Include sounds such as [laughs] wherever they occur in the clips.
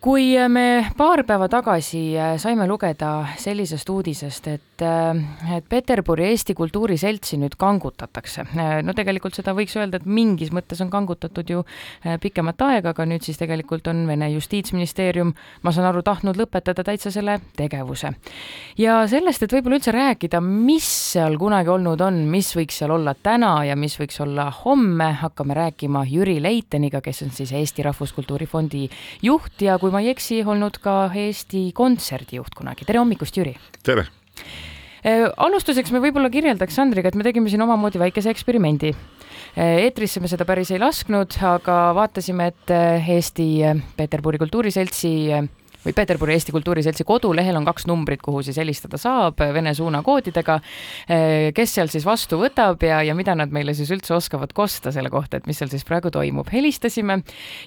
kui me paar päeva tagasi äh, saime lugeda sellisest uudisest, et, äh, et Peterburi Eesti Kultuuriseltsi nüüd kangutatakse, äh, no tegelikult seda võiks öelda, et mingis mõttes on kangutatud ju pikemat aega, aga nüüd siis tegelikult on Vene justiitsministeerium, ma saan aru, tahtnud lõpetada täitsa selle tegevuse. ja sellest, et võib-olla üldse rääkida, mis seal kunagi olnud on, mis võiks seal olla täna ja mis võiks olla homme, hakkame rääkima Jüri Leiteniga, kes on siis Eesti Rahvuskultuuri Fondi juht ja kui kui ma ei eksi, olnud ka Eesti Kontserdi juht kunagi. tere hommikust, Jüri! tere! Äh, alustuseks me võib-olla kirjeldaks Sandriga, et me tegime siin omamoodi väikese eksperimendi. Äh, eetrisse me seda päris ei lasknud, aga vaatasime, et äh, Eesti Peterburi Kultuuriseltsi või Peterburi Eesti Kultuuriseltsi kodulehel on kaks numbrit, kuhu siis helistada saab vene suunakoodidega. Eh, kes seal siis vastu võtab ja, ja mida nad meile siis üldse oskavad kosta selle kohta, et mis seal siis praegu toimub. helistasime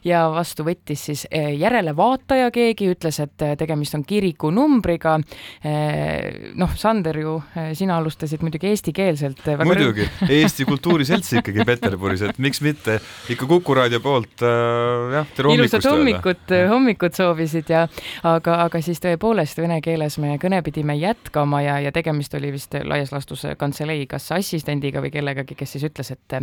ja vastu võttis siis eh, järelevaataja keegi, ütles, et eh, tegemist on kiriku numbriga. noh, Sander ju, sina alustasid muidugi eestikeelselt. muidugi, Eesti Kultuuriselts ikkagi Peterburis, et miks mitte ikka Kuku raadio poolt äh, jah, tere hommikust. ilusat hommikut, hommikut soovisid ja aga, aga siis tõepoolest vene keeles me kõne pidime jätkama ja, ja tegemist oli vist laias laastus kantselei kas assistendiga või kellegagi, kes siis ütles, et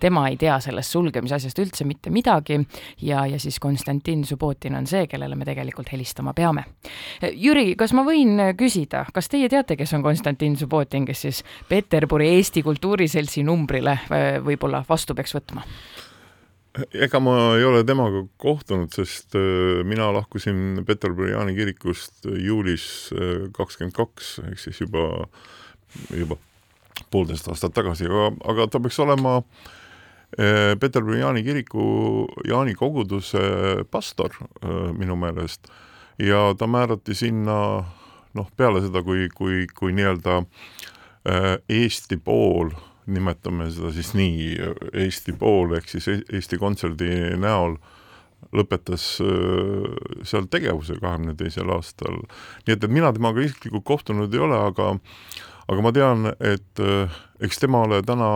tema ei tea sellest sulgemisasjast üldse mitte midagi ja, ja siis Konstantin Subbotin on see, kellele me tegelikult helistama peame. Jüri, kas ma võin küsida, kas teie teate, kes on Konstantin Subbotin, kes siis Peterburi Eesti Kultuuriseltsi numbrile võib-olla vastu peaks võtma? Ega ma ei ole temaga kohtunud, sest äh, mina lahkusin Peterburi Jaani kirikust juulis äh, kakskümmend kaks, ehk siis juba, juba poolteist aastat tagasi, aga, aga ta peaks olema äh, Peterburi Jaani kiriku, Jaani koguduse pastor minu meelest. Ja ta määrati sinna noh, peale seda, kui, kui, kui nii-öelda Eesti pool nimetame seda siis nii, Eesti pool ehk siis Eesti Kontserdi näol lõpetas äh, seal tegevuse kahekümne teisel aastal. nii et, et mina temaga isiklikult kohtunud ei ole, aga aga ma tean, et äh, eks tema ole täna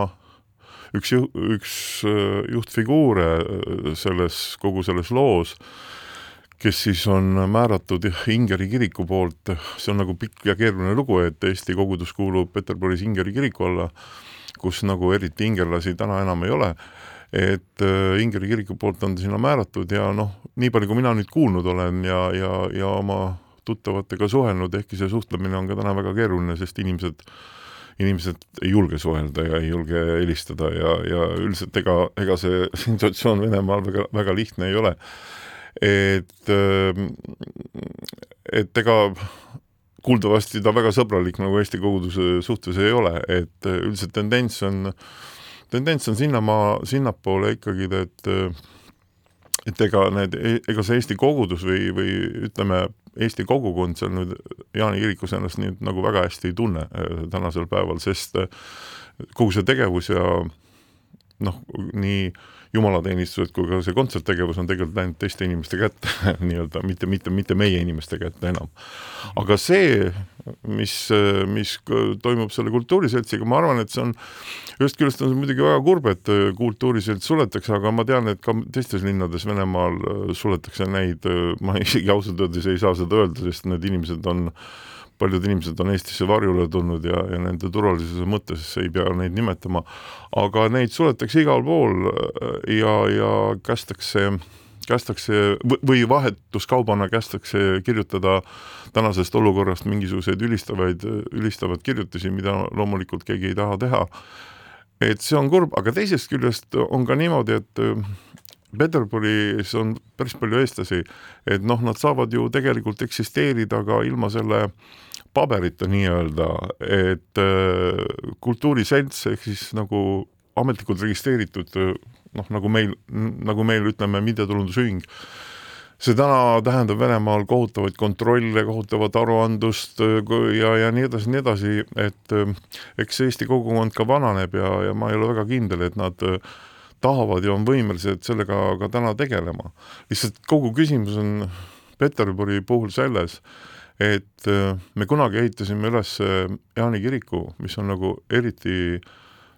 üks, üks äh, juhtfiguure selles, kogu selles loos, kes siis on määratud Ingeri kiriku poolt, see on nagu pikk ja keeruline lugu, et Eesti kogudus kuulub Peterburis Ingeri kiriku alla kus nagu eriti ingerlasi täna enam ei ole, et äh, Ingeri kiriku poolt on ta sinna määratud ja noh, nii palju, kui mina nüüd kuulnud olen ja, ja, ja oma tuttavatega suhelnud, ehkki see suhtlemine on ka täna väga keeruline, sest inimesed inimesed ei julge suhelda ja ei julge helistada ja, ja üldiselt ega, ega see [laughs] situatsioon Venemaal väga, väga lihtne ei ole. et, äh, et ega kuuldavasti ta väga sõbralik nagu Eesti koguduse suhtes ei ole, et äh, üldiselt tendents on, tendents on sinnamaa, sinnapoole ikkagi, et et ega need, ega see Eesti kogudus või, või ütleme, Eesti kogukond seal nüüd Jaani kirikus ennast nüüd nagu väga hästi ei tunne äh, tänasel päeval, sest äh, kogu see tegevus ja noh, nii jumalateenistused kui ka see kontserttegevus on tegelikult läinud teiste inimeste kätte [laughs] nii-öelda, mitte, mitte, mitte meie inimeste kätte enam. aga see, mis, mis toimub selle kultuuriseltsiga, ma arvan, et see on, ühest küljest on see muidugi väga kurb, et kultuuriselts suletakse, aga ma tean, et ka teistes linnades Venemaal suletakse neid, ma isegi ausalt öeldes ei saa seda öelda, sest need inimesed on paljud inimesed on Eestisse varjule tulnud ja, ja nende turvalisuse mõttes ei pea neid nimetama, aga neid suletakse igal pool äh, ja, ja kästakse kästakse või vahetuskaubana kästakse kirjutada tänasest olukorrast mingisuguseid ülistavaid, ülistavaid kirjutusi, mida loomulikult keegi ei taha teha. et see on kurb, aga teisest küljest on ka niimoodi, et äh, Peterburis on päris palju eestlasi, et noh, nad saavad ju tegelikult eksisteerida ka ilma selle paberita nii-öelda, et äh, kultuuriselts ehk siis nagu ametlikult registreeritud noh, nagu meil, nagu meil ütleme, mittetulundusühing, see täna tähendab Venemaal kohutavaid kontrolle, kohutavat aruandlust äh, ja, ja nii edasi, nii edasi, et äh, eks Eesti kogukond ka vananeb ja, ja ma ei ole väga kindel, et nad tahavad ja on võimelised sellega ka täna tegelema. lihtsalt kogu küsimus on Peterburi puhul selles, et äh, me kunagi ehitasime üles äh, Jaani kiriku, mis on nagu eriti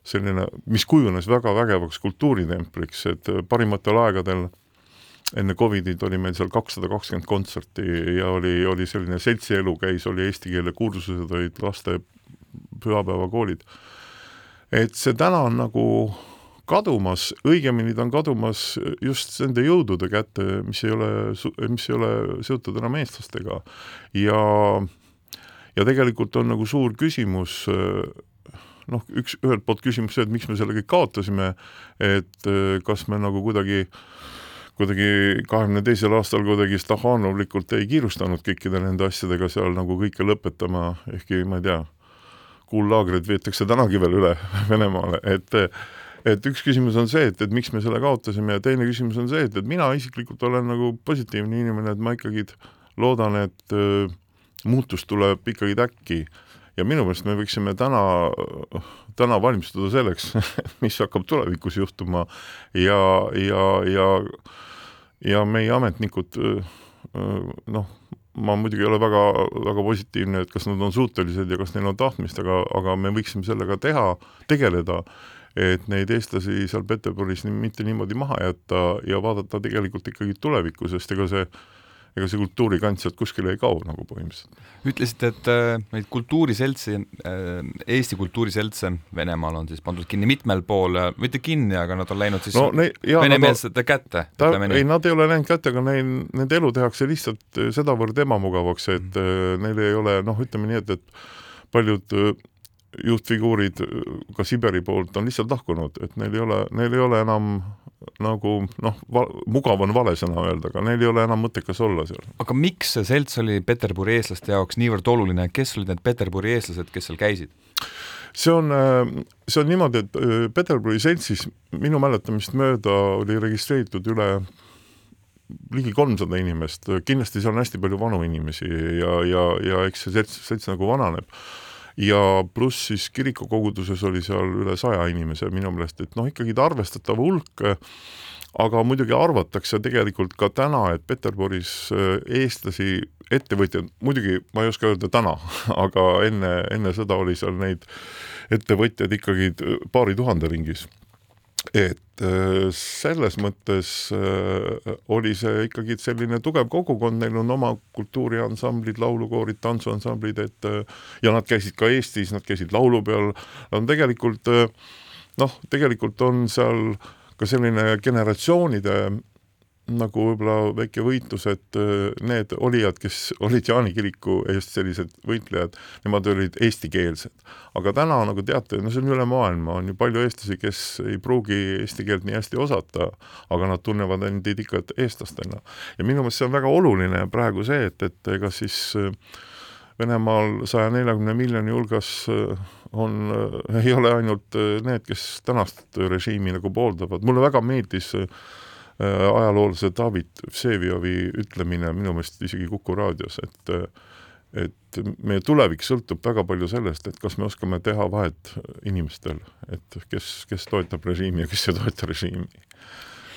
selline, mis kujunes väga vägevaks kultuuritempliks, et äh, parimatel aegadel enne Covidit oli meil seal kakssada kakskümmend kontserti ja oli, oli selline seltsielu käis, oli eesti keele kursused, olid laste pühapäevakoolid. et see täna on nagu kadumas, õigemini ta on kadumas just nende jõudude kätte, mis ei ole, mis ei ole seotud enam eestlastega. ja, ja tegelikult on nagu suur küsimus noh, üks, ühelt poolt küsimus see, et miks me selle kõik kaotasime, et kas me nagu kuidagi kuidagi kahekümne teisel aastal kuidagi stahhaanovlikult ei kiirustanud kõikide nende asjadega seal nagu kõike lõpetama, ehkki ma ei tea, kuullaagrid veetakse tänagi veel üle [laughs] Venemaale, et et üks küsimus on see, et, et miks me selle kaotasime ja teine küsimus on see, et, et mina isiklikult olen nagu positiivne inimene, et ma ikkagi loodan, et äh, muutus tuleb ikkagi äkki ja minu meelest me võiksime täna, täna valmistuda selleks, [laughs] mis hakkab tulevikus juhtuma. Ja, ja, ja ja meie ametnikud noh, ma muidugi ei ole väga, väga positiivne, et kas nad on suutelised ja kas neil on tahtmist, aga, aga me võiksime sellega teha, tegeleda et neid eestlasi seal Peterburis mitte niimoodi maha jätta ja vaadata tegelikult ikkagi tulevikku, sest ega see ega see kultuurikant sealt kuskile ei kao nagu põhimõtteliselt. ütlesite, et äh, neid kultuuriseltsi äh,, Eesti kultuuriseltse Venemaal on siis pandud kinni mitmel pool, mitte kinni, aga nad on läinud siis no, venemeelsete no, kätte. ei, nad ei ole läinud kätte, aga neil, nende elu tehakse lihtsalt sedavõrd ebamugavaks, et mm -hmm. neil ei ole noh, ütleme nii, et, et paljud juhtfiguurid ka Siberi poolt on lihtsalt lahkunud, et neil ei ole, neil ei ole enam nagu noh, mugav on vale sõna öelda, aga neil ei ole enam mõttekas olla seal. aga miks see selts oli Peterburi eestlaste jaoks niivõrd oluline, kes olid need Peterburi eestlased, kes seal käisid? see on, see on niimoodi, et äh, Peterburi seltsis minu mäletamist mööda oli registreeritud üle ligi kolmsada inimest, kindlasti seal on hästi palju vanu inimesi ja, ja, ja eks see selts, selts nagu vananeb ja pluss siis kirikukoguduses oli seal üle saja inimese minu meelest, et noh, ikkagi arvestatav hulk, aga muidugi arvatakse tegelikult ka täna, et Peterburis äh, eestlasi, ettevõtjad, muidugi ma ei oska öelda täna, [laughs] aga enne, enne seda oli seal neid ettevõtjaid ikkagi paari tuhande ringis et äh, selles mõttes äh, oli see ikkagi selline tugev kogukond, neil on oma kultuuriansamblid, laulukoorid, tantsuansamblid, et äh, ja nad käisid ka Eestis, nad käisid laulupeol, on tegelikult noh, tegelikult on seal ka selline generatsioonide nagu võib-olla väike võitlus, et äh, need olijad, kes olid Jaani kiriku eest sellised võitlejad, nemad olid eestikeelsed. aga täna, nagu teate, no see on üle maailma, on ju palju eestlasi, kes ei pruugi eesti keelt nii hästi osata, aga nad tunnevad endid ikka eestlastena. ja minu meelest see on väga oluline praegu see, et, et ega siis äh, Venemaal saja neljakümne miljoni hulgas äh, on, ei ole ainult need, kes tänast režiimi nagu pooldavad, mulle väga meeldis Äh, ajaloolase David Vseviovi ütlemine minu meelest isegi Kuku raadios, et et meie tulevik sõltub väga palju sellest, et kas me oskame teha vahet inimestel, et kes, kes toetab režiimi ja kes ei toeta režiimi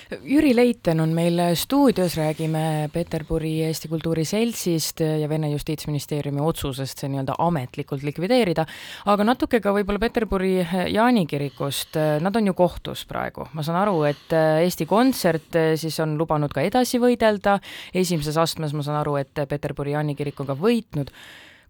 Jüri Leiten on meil stuudios, räägime Peterburi Eesti Kultuuri Seltsist ja Vene Justiitsministeeriumi otsusest see nii-öelda ametlikult likvideerida, aga natuke ka võib-olla Peterburi Jaani kirikust, nad on ju kohtus praegu, ma saan aru, et Eesti Kontsert siis on lubanud ka edasi võidelda, esimeses astmes ma saan aru, et Peterburi Jaani kirik on ka võitnud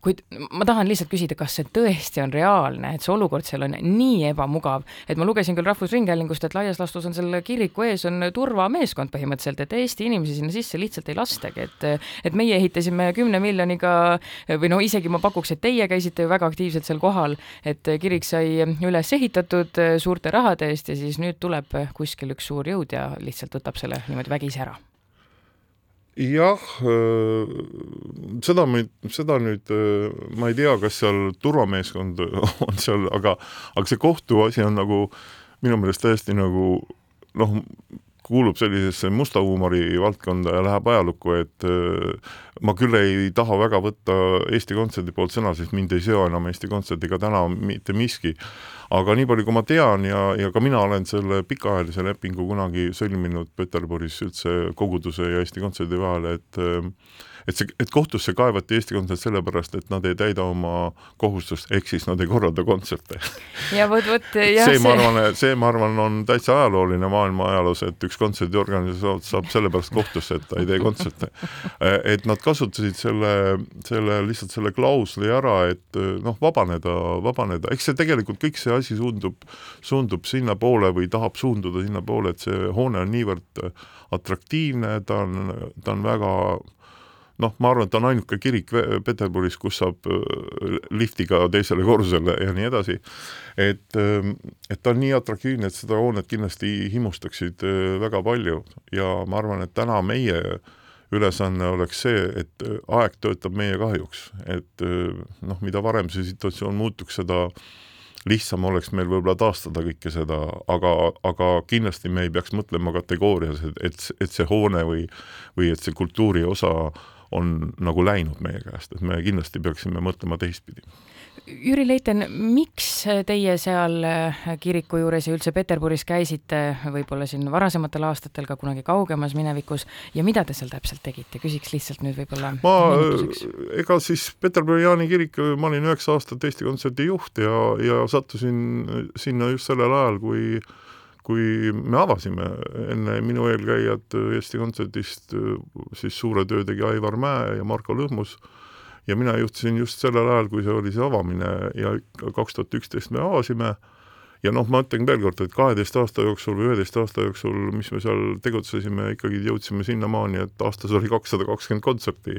kuid ma tahan lihtsalt küsida, kas see tõesti on reaalne, et see olukord seal on nii ebamugav, et ma lugesin küll Rahvusringhäälingust, et laias laastus on selle kiriku ees on turvameeskond põhimõtteliselt, et Eesti inimesi sinna sisse lihtsalt ei lastagi, et et meie ehitasime kümne miljoniga või no isegi ma pakuks, et teie käisite ju väga aktiivselt seal kohal, et kirik sai üles ehitatud suurte rahade eest ja siis nüüd tuleb kuskil üks suur jõud ja lihtsalt võtab selle niimoodi vägisi ära jah, äh, seda ma, seda nüüd äh, ma ei tea, kas seal turvameeskond [laughs] on seal, aga, aga see kohtuasi on nagu minu meelest täiesti nagu noh, kuulub sellisesse musta huumori valdkonda ja läheb ajalukku, et äh, ma küll ei taha väga võtta Eesti Kontserdi poolt sõna, sest mind ei seo enam Eesti Kontserdiga täna mitte miski. Aga nii palju, kui ma tean ja, ja ka mina olen selle pikaajalise lepingu kunagi sõlminud Peterburis üldse koguduse ja Eesti Kontserdi vahel, et et see, et kohtusse kaevati Eesti Kontsert sellepärast, et nad ei täida oma kohustust, ehk siis nad ei korralda kontserte. ja vot, vot [laughs] jah, see, ma arvan, see, ma arvan, on täitsa ajalooline maailma ajaloos, et üks kontserdiorganisatsioon saab sellepärast kohtusse, et ta ei tee kontserte. [laughs] et nad kasutasid selle, selle, lihtsalt selle klausli ära, et noh, vabaneda, vabaneda, eks see tegelikult kõik see asi suundub, suundub sinnapoole või tahab suunduda sinnapoole, et see hoone on niivõrd atraktiivne, ta on, ta on väga noh, ma arvan, et on ainuke kirik Peterburis, kus saab äh, liftiga teisele korrusele ja nii edasi. et, ähm, et ta on nii atraktiivne, et seda hoonet kindlasti himustaksid äh, väga palju. Ja ma arvan, et täna meie ülesanne oleks see, et äh, aeg töötab meie kahjuks, et noh, mida varem see situatsioon muutuks, seda lihtsam oleks meil võib-olla taastada kõike seda, aga, aga kindlasti me ei peaks mõtlema kategoorias, et, et, et see hoone või, või et see kultuuri osa äh, on nagu läinud meie käest, et me kindlasti peaksime mõtlema teistpidi. Jüri Leiten, miks teie seal äh, kiriku juures ja üldse Peterburis käisite, võib-olla siin varasematel aastatel, ka kunagi kaugemas minevikus, ja mida te seal täpselt tegite, küsiks lihtsalt nüüd võib-olla ma, ega siis Peterburi Jaani kirik, ma olin üheksa aastat Eesti Kontserdi juht ja, ja sattusin sinna just sellel ajal, kui äh, kui me avasime enne minu eelkäijad Eesti Kontserdist, siis suure töö tegi Aivar Mäe ja Marko Lõhmus. Ja mina juhtisin just sellel ajal, kui see oli see avamine ja kaks tuhat üksteist me avasime. Ja noh, ma ütlen veel kord, et kaheteist aasta jooksul või üheteist aasta jooksul, mis me seal tegutsesime, ikkagi jõudsime sinnamaani, et aastas oli kakssada kakskümmend kontserti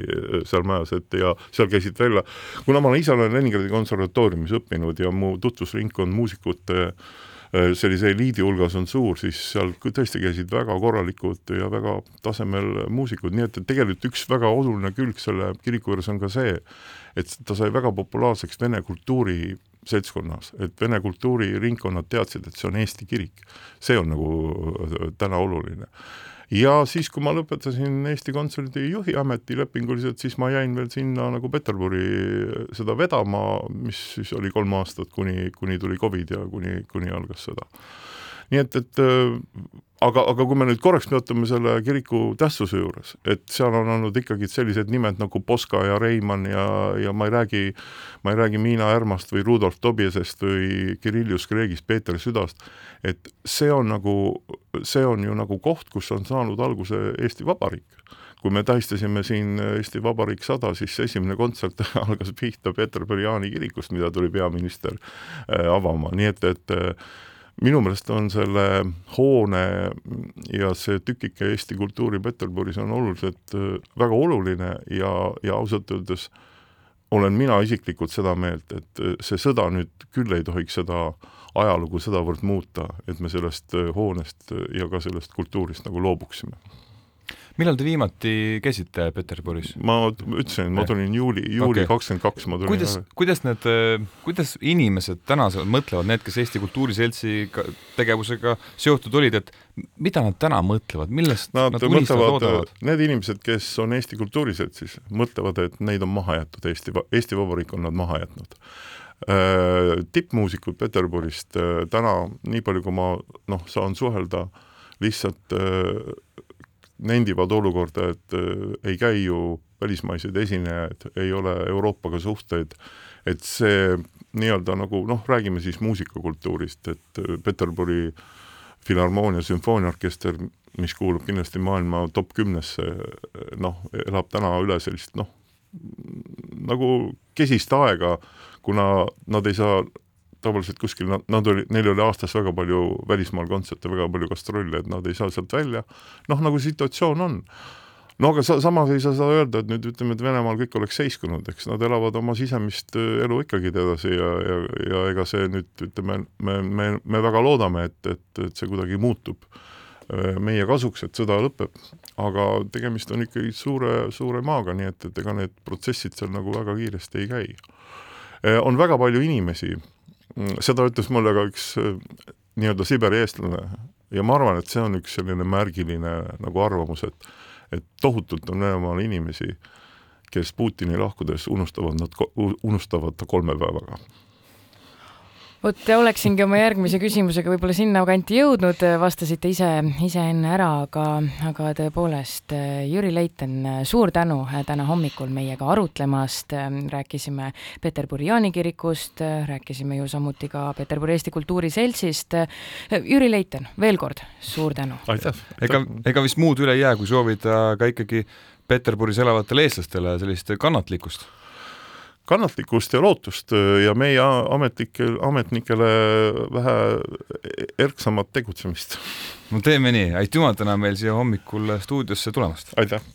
seal majas, et ja seal käisid välja, kuna ma ise olen Leningradi konservatooriumis õppinud ja mu tutvusringkond muusikute äh, Äh, sellise eliidi hulgas on suur, siis seal tõesti käisid väga korralikud ja väga tasemel muusikud, nii et, et tegelikult üks väga oluline külg selle kiriku juures on ka see, et ta sai väga populaarseks vene kultuuri seltskonnas, et vene kultuuriringkonnad teadsid, et see on Eesti kirik. see on nagu äh, täna oluline ja siis, kui ma lõpetasin Eesti Kontserdi juhi ameti lepinguliselt, siis ma jäin veel sinna nagu Peterburi seda vedama, mis siis oli kolm aastat, kuni, kuni tuli Covid ja kuni, kuni algas sõda. Nii et, et aga, aga kui me nüüd korraks peatume selle kiriku tähtsuse juures, et seal on olnud ikkagi sellised nimed nagu Poska ja Reimann ja, ja ma ei räägi, ma ei räägi Miina Härmast või Rudolf Tobiesest või Kirillus Kreegist, Peeter Südast, et see on nagu, see on ju nagu koht, kus on saanud alguse Eesti Vabariik. Kui me tähistasime siin Eesti Vabariik sada, siis esimene kontsert [laughs] algas pihta Peterburi Jaani kirikust, mida tuli peaminister äh, avama, nii et, et minu meelest on selle hoone ja see tükike Eesti kultuuri Peterburis on oluliselt väga oluline ja, ja ausalt öeldes olen mina isiklikult seda meelt, et see sõda nüüd küll ei tohiks seda ajalugu sedavõrd muuta, et me sellest hoonest ja ka sellest kultuurist nagu loobuksime millal te viimati käisite Peterburis? ma ütlesin, ma tulin juuli, juuli kakskümmend okay. kaks ma tulin. kuidas, kuidas need, kuidas inimesed täna mõtlevad, need, kes Eesti Kultuuri Seltsi tegevusega seotud olid, et mida nad täna mõtlevad, millest nad, nad unistavad, loodavad? Need inimesed, kes on Eesti Kultuuri Seltsis, mõtlevad, et neid on maha jäetud, Eesti, Eesti Vabariik on nad maha jätnud tippmuusikud Peterburist täna, nii palju kui ma noh, saan suhelda, lihtsalt nendivad olukorda, et äh, ei käi ju välismaised esinejad, ei ole Euroopaga suhteid, et see nii-öelda nagu noh, räägime siis muusikakultuurist, et äh, Peterburi Filharmoonia sümfooniaorkester, mis kuulub kindlasti maailma top kümnesse, noh, elab täna üle sellist noh, nagu kesist aega, kuna nad ei saa tavaliselt kuskil, nad, nad olid, neil oli aastas väga palju välismaal kontserte, väga palju gastrolle, et nad ei saa sealt välja, noh, nagu situatsioon on. no aga sa, samas ei saa seda öelda, et nüüd ütleme, et Venemaal kõik oleks seiskunud, eks nad elavad oma sisemist äh, elu ikkagi edasi ja, ja, ja ega see nüüd ütleme, me, me, me väga loodame, et, et, et see kuidagi muutub äh, meie kasuks, et sõda lõpeb, aga tegemist on ikkagi suure, suure maaga, nii et, et ega need protsessid seal nagu väga kiiresti ei käi. Äh, on väga palju inimesi, seda ütles mulle ka üks äh, nii-öelda Siberi eestlane ja ma arvan, et see on üks selline märgiline nagu arvamus, et et tohutult on Venemaal inimesi, kes Putini lahkudes unustavad nad, unustavad ta kolme päevaga vot oleksingi oma järgmise küsimusega võib-olla sinnakanti jõudnud, vastasite ise, ise enne ära, aga, aga tõepoolest, Jüri Leiten, suur tänu täna hommikul meiega arutlemast, rääkisime Peterburi Jaani kirikust, rääkisime ju samuti ka Peterburi Eesti Kultuuri Seltsist. Jüri Leiten, veel kord suur tänu! aitäh! ega, ega vist muud üle ei jää, kui soovida ka ikkagi Peterburis elavatele eestlastele sellist kannatlikkust kannatlikkust ja lootust äh, ja meie ametnikel, ametnikele vähe erksamat tegutsemist. no teeme nii, aitüma täna meil siia hommikul stuudiosse tulemast! aitäh!